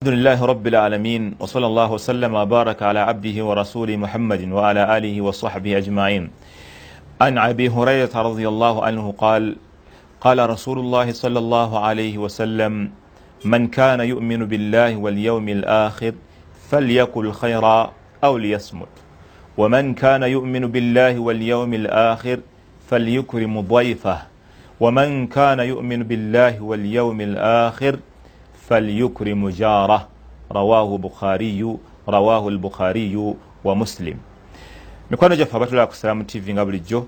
الحمد لله رب العالمين وصلى الله وسلم وبارك على عبده ورسوله محمد وعلى آله وصحبه أجمعين عن أبي هريرة رضي الله عنه قال قال رسول الله صلى الله عليه وسلم من كان يؤمن بالله واليوم الآخر فليقل خيرا أو ليصمت ومن كان يؤمن بالله واليوم الآخر فليكرم ضيفه ومن كان يؤمن بالله واليوم الآخر فليكرم جاره رواه بخاري رواه البخاري ومسلم mikwano gyaffe abatulaba ku salaamu tv nga bulijjo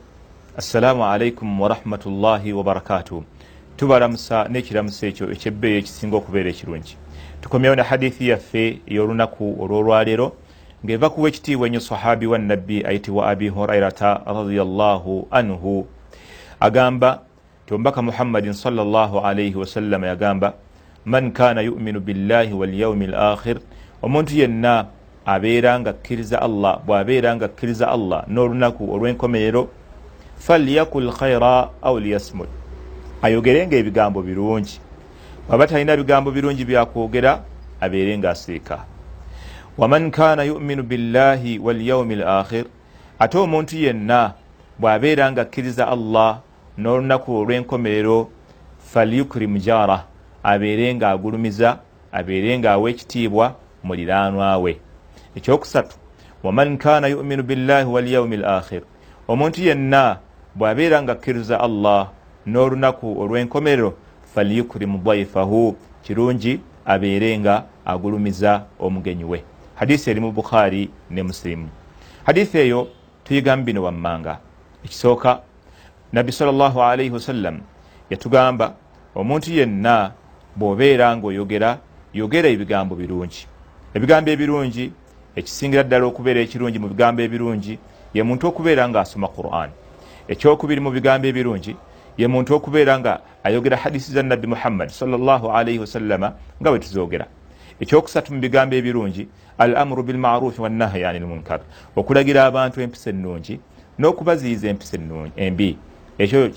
assalaamu alaikum warahmatullahi wabarakatu tubalamusa n'ekiramuso ekyo ekyebbeeyo ekisinga okubeera ekirungi tukomyewo ne hadithi yaffe ey'olunaku olw'olwaleero ng'eva kuwa ekitiibwa ennyo sahabi wa nabbi ayitibwa abi hurairata radiallahu anhu agamba ti omubaka muhammadin salllahu alaihi wasallama yagamba man kana yuminu billahi walyaumi l akhir omuntu yenna abeera nga akkiriza allah bw'abeera nga akkiriza allah n'olunaku olw'enkomerero falyakul khaira au liyasmut. Ayogerenga ebigambo birungi. Bwaba talina bigambo birungi byakwogera abeere nga asiika waman kana yuminu billahi walyaumi l akhir ate omuntu yenna bw'abeera nga akkiriza allah n'olunaku olw'enkomerero falyukrim jarah abeere ng'agulumiza abeere ng'awa ekitiibwa muliraanwa we. Ekyokusatu waman kana yuminu billahi walyaumi l akhir omuntu yenna bw'abeera nga akkiriza allah n'olunaku olw'enkomerero falyukrimu daifahu kirungi abeere nga agulumiza omugenyi we. Hadisi eri mu bukhaari ne musilimu hadisi eyo tuyigamu bino wammanga. Ekisooka nabbi salllahu alaihi wasallam yatugamba omuntu yenna bw'obeera ng'oyogera yogera ebigambo birungi. Ebigambo ebirungi ekisingira ddala okubeera ekirungi mu bigambo ebirungi ye muntu okubeera ng'asoma quran. Ekyokubiri mu bigambo ebirungi ye muntu okubeera nga ayogera hadisi za nabbi muhammad salllah alaihi wasallama nga bwe tuzoogera. Ekyokusatu mu bigambo ebirungi al amuru bilmarufi wannahyi ani lmunkar okulagira abantu empisa ennungi n'okubaziyiza empisa embi ekyo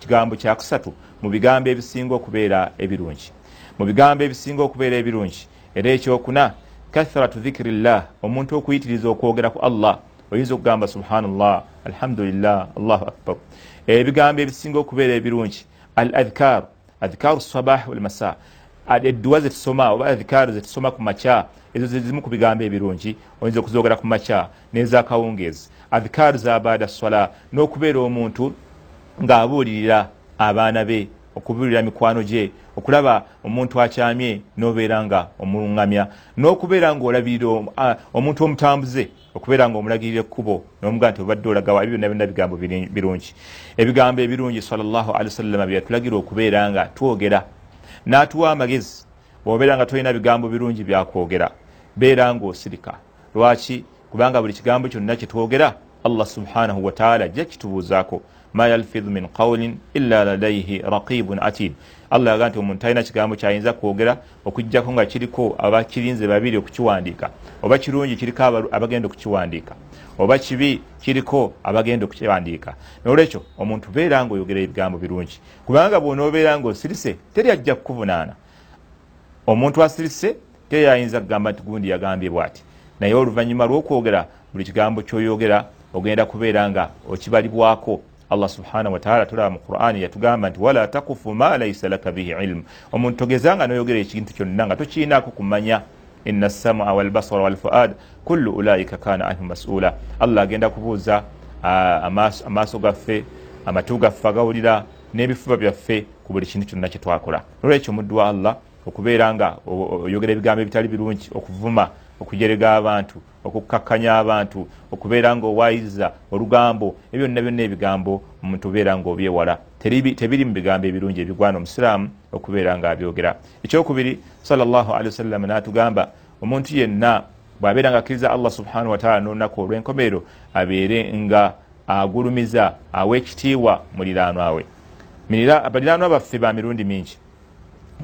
kigambo kyakusatu mu bigambo ebisinga okubeera ebirungi. Mu bigambo ebisinga okubeera ebirungi era ekyokuna kathratu dhikirillah omuntu okuyitiriza okwogera ku allah oyinza okugamba subhanallah alhamdulillah allahu akbar. Ebigambo ebisinga okubeera ebirungi al adhkar adhkaru sabah walmasa edduwa zetusoma oba adhikaru zetusoma ku makya ezo zezimu ku bigambo ebirungi oyinza okuzogera ku makya n'ezakawungeezi adhikaru za baada swala n'okubeera omuntu ng'abuulirira abaana be okubuulira mikwano gye okulaba omuntu akyamye n'obeera nga omuluŋŋamya n'okubeera ng'olabirira omuntu omutambuze okubeera ng'omulagirira ekkubo n'omugaa nti obadde olagawa ebyo byonna byonna bigambo birungi. Ebigambo ebirungi sallallahu alihi wasallama byeyatulagira okubeera nga twogera. N'atuwa amagezi bw'obeera nga tolina bigambo birungi byakwogera beera ng'osirika. Lwaki? Kubanga buli kigambo kyonna kyetwogera allah subhanahu wataala ajja kitubuuzaako ma yalfidhu min qawlin illa ladaihi raqibun atid. Allah yaga nti omuntu talina kigambo kyayinza kwogera okugjako nga kiriko abakirinze babiri okukiwandiika oba kirungi kiriko abagenda okukiwandiika oba kibi kiriko abagenda okukiwandiika. Nolwekyo omuntu beera nga oyogera ebigambo birungi. Kubanga bwonoobeera nga osirise teri ajja kukuvunaana. Omuntu asirise teri ayinza kugamba nti gundi yagambye bwati. Naye oluvannyuma lw'okwogera buli kigambo kyoyogera ogenda kubeera nga okibalibwako. Allah subhanahu wataala tulaba mu qurani yatugamba nti wala takufu ma laisa laka bihi ilmu omuntu togezanga noyogera ekintu kyonna nga tokiinaako kumanya ina samua walbasara walfuad kullu ulaika kana anhu masula allah agenda kubuuza amaaso gaffe amatu gaffe agawulira n'ebifuba byaffe ku buli kintu kyonna kyetwakola nolwekyo omuddu wa allah okubeera nga oyogera ebigambo ebitali birungi okuvuma okujerega abantu okukkakkanya abantu okubeera nga owayiriza olugambo ebyo byonna ebigambo omuntu obeera nga obyewala. Tebiri mu bigambo ebirungi ebigwana omusiraamu okubeera nga abyogera. Ekyokubiri salllahalihi wasallama n'atugamba omuntu yenna bw'abeera nga akkiriza allah subhanahu wataala n'olunaku olw'enkomerero abeere nga agulumiza awa ekitiibwa muliraanwa we. Baliraanwa baffe ba mirundi mingi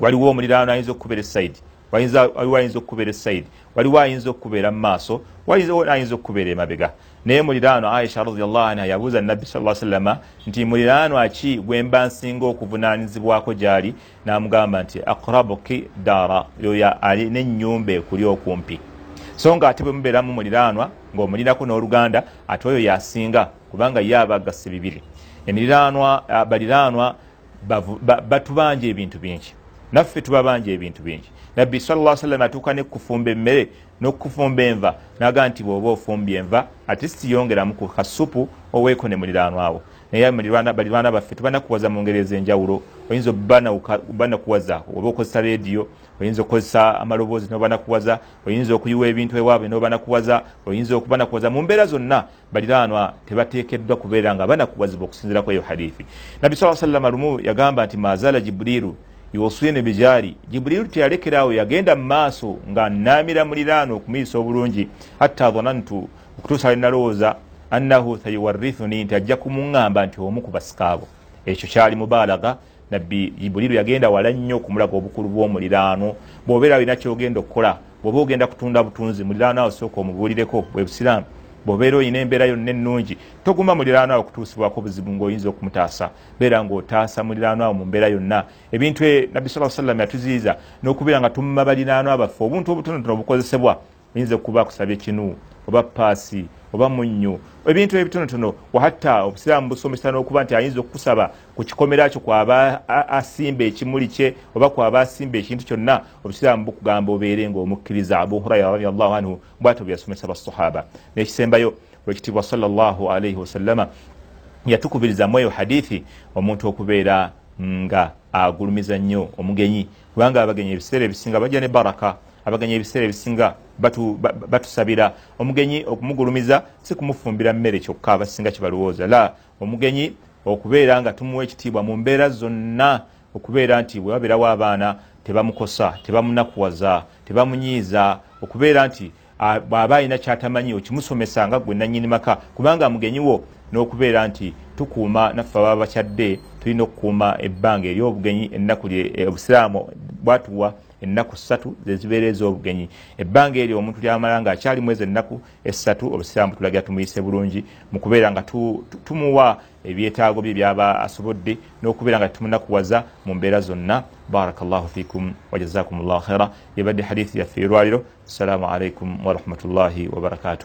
waliwo omuliraanwa ayinza okukubeera esaidi waliwo ayinza okukubeera esaidi waliwo ayinza okukubeera mu maaso. Waliwo ayinza okukubeera emabega. Naye muliraano aisha radiallahu anha yabuuza nabbi sa sallama nti muliraano aki gwemba nsinga okuvunanyizibwako gyali? Namugamba nti akrabuki daara. Oyo alina enyumba ekuli okumpi. So nga ate bwe mubeeramu muliraanwa ng'omulirako n'oluganda ate oyo yasinga kubanga ye aba agase bibiri. Emiriranwa baliraanwa batubanja ebintu bingi naffe tubabanja ebintu bingi. Nabbi salla sallam atuuka nekufumba emmere nokufumba enva. Naga nti bwoba ofumbye enva ate siyongeramu ku kasupu oweeko ne muliraanwawo naye baliraana baffe tubanakuwaza mu ngeri ez'enjawulo. Oyinza obanakuwaza oba okozesa rediyo oyinza okukozesa amaloboozi nobanakuwaza oyinza okuyiwa ebintu ewaabwe nobanakuwaza oyinza okubanakuwaza mu mbeera zonna baliraanwa tebateekeddwa kubeera nga banakuwazibwa okusinzirako eyo hadithi nabbi saa sallama lumu yagamba nti mazaala jibuliru yoswine bijari. Jibuliru teyalekeraawo yagenda mu maaso nga naamira muliraano okumuyisa obulungi hatta dhanantu okutuusa linalowooza annahu sayuwarithuni nti ajja kumuŋŋamba nti omu ku basikaabo ekyo kyali mubaalaga. Nabbi jibuliru yagenda wala nnyo okumulaga obukulu bw'omuliraano bw'obeera alina kyogenda okukola bw'oba ogenda kutunda butunzi muliraano awo sooka omubuulireko bwe busiraamu bwobeera olina embeera yonna ennungi toguma muliraano awo kutuusibwako buzibu ngaoyinza okumutaasa. Beera ngaotaasa muliraano awo mu mbeera yonna. Ebintu e nabbi saa sallam yatuziyiza n'okubeera nga tumma baliraano abaffe obuntu obutonotono obukozesebwa oyinza okuba kusabya ekinu oba paasi oba munnyo. Ebintu ebitonotono wahatta obusiraamu busomesa n'okuba nti ayinza okukusaba ku kikomera kyo kwaba asimba ekimuli kye oba kwaba asimba ekintu kyonna obusiraamu bukugamba obeere ngaomukkiriza abu hurayra radiallahu anhu bwatyo byasomesa basahaba nekisembayo wekitiibwa salllahu alaihi wasallama yatukubirizamu eyo hadithi omuntu okubeera nga agulumiza nnyo omugenyi kubanga abagenyi ebiseera ebisinga bajja ne baraka abagenyi ebiseera ebisinga batusabira. Omugenyi okumugulumiza si kumufumbira mmere kyokka abasinga kibalowooza. La omugenyi okubeera nga tumuwa ekitiibwa mu mbeera zonna okubeera nti bwe babeerawo abaana tebamukosa tebamunakuwaza tebamunyiiza. Okubeera nti bw'aba alina kyatamanyi okimusomesa nga gwe nanyini maka kubanga mugenyi wo n'okubeera nti tukuuma naffe ababa bakyadde tulina okukuuma ebbanga eri obugenyi ennaku obusiraamu bwatuwa ennaku ssatu zezibeera ez'obugenyi. Ebbanga eryo omuntu lyamala nga akyali mwezi ennaku essatu obusiraamu tulagira tumuyise bulungi mu kubeera nga tumuwa ebyetaago bye byaba asobodde n'okubeera nga tumunakuwaza mu mbeera zonna. Baraka llahu fikum wajazakum llahu khaira yebadde hadithi yaffe erwaliro assalamu alaikum warahmatullahi wabarakatuh